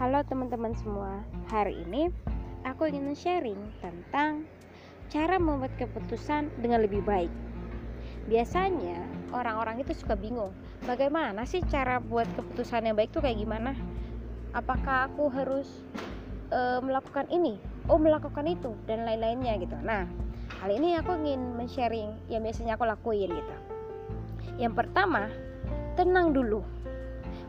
Halo teman-teman semua, hari ini aku ingin sharing tentang cara membuat keputusan dengan lebih baik. Biasanya orang-orang itu suka bingung, bagaimana sih cara buat keputusan yang baik itu kayak gimana? Apakah aku harus e, melakukan ini, oh melakukan itu dan lain-lainnya gitu. Nah, kali ini aku ingin men-sharing yang biasanya aku lakuin gitu. Yang pertama, tenang dulu.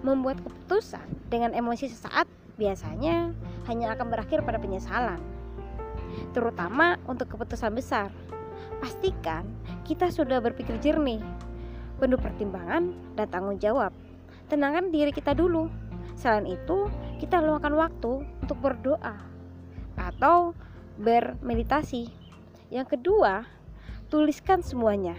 Membuat keputusan dengan emosi sesaat biasanya hanya akan berakhir pada penyesalan, terutama untuk keputusan besar. Pastikan kita sudah berpikir jernih, penuh pertimbangan dan tanggung jawab. Tenangkan diri kita dulu. Selain itu, kita luangkan waktu untuk berdoa atau bermeditasi. Yang kedua, tuliskan semuanya.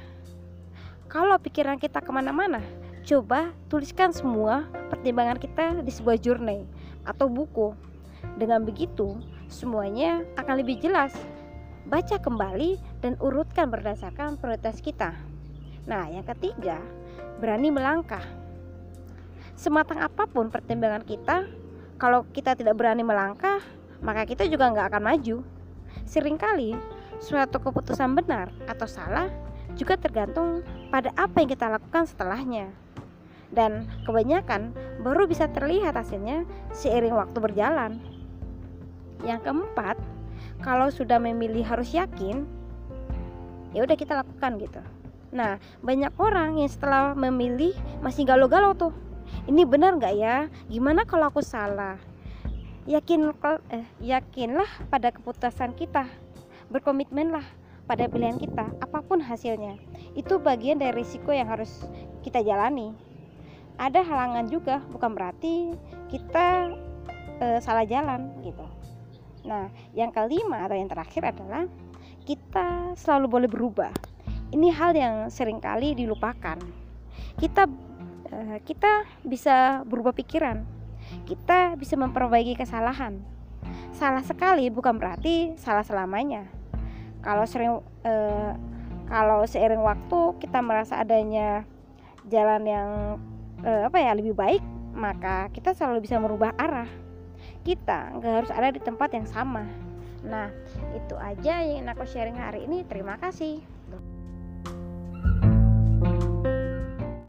Kalau pikiran kita ke mana-mana, coba tuliskan semua pertimbangan kita di sebuah jurnal atau buku. Dengan begitu, semuanya akan lebih jelas. Baca kembali dan urutkan berdasarkan prioritas kita. Nah, yang ketiga, berani melangkah. Sematang apa pun pertimbangan kita, kalau kita tidak berani melangkah, maka kita juga nggak akan maju. Seringkali, suatu keputusan benar atau salah juga tergantung pada apa yang kita lakukan setelahnya dan kebanyakan baru bisa terlihat hasilnya seiring waktu berjalan. Yang keempat, kalau sudah memilih harus yakin, ya udah kita lakukan gitu. Nah, banyak orang yang setelah memilih masih galau-galau tuh. Ini benar nggak ya? Gimana kalau aku salah? Yakin eh, yakinlah pada keputusan kita. Berkomitmenlah pada pilihan kita, apa pun hasilnya. Itu bagian dari risiko yang harus kita jalani ada halangan juga bukan berarti kita e, salah jalan gitu. Nah yang kelima atau yang terakhir adalah kita selalu boleh berubah. Ini hal yang sering kali dilupakan. Kita e, kita bisa berubah pikiran. Kita bisa memperbaiki kesalahan. Salah sekali bukan berarti salah selamanya. Kalau sering e, kalau seiring waktu kita merasa adanya jalan yang uh, apa ya lebih baik maka kita selalu bisa merubah arah. Kita nggak harus ada di tempat yang sama. Nah itu aja yang aku sharing hari ini. Terima kasih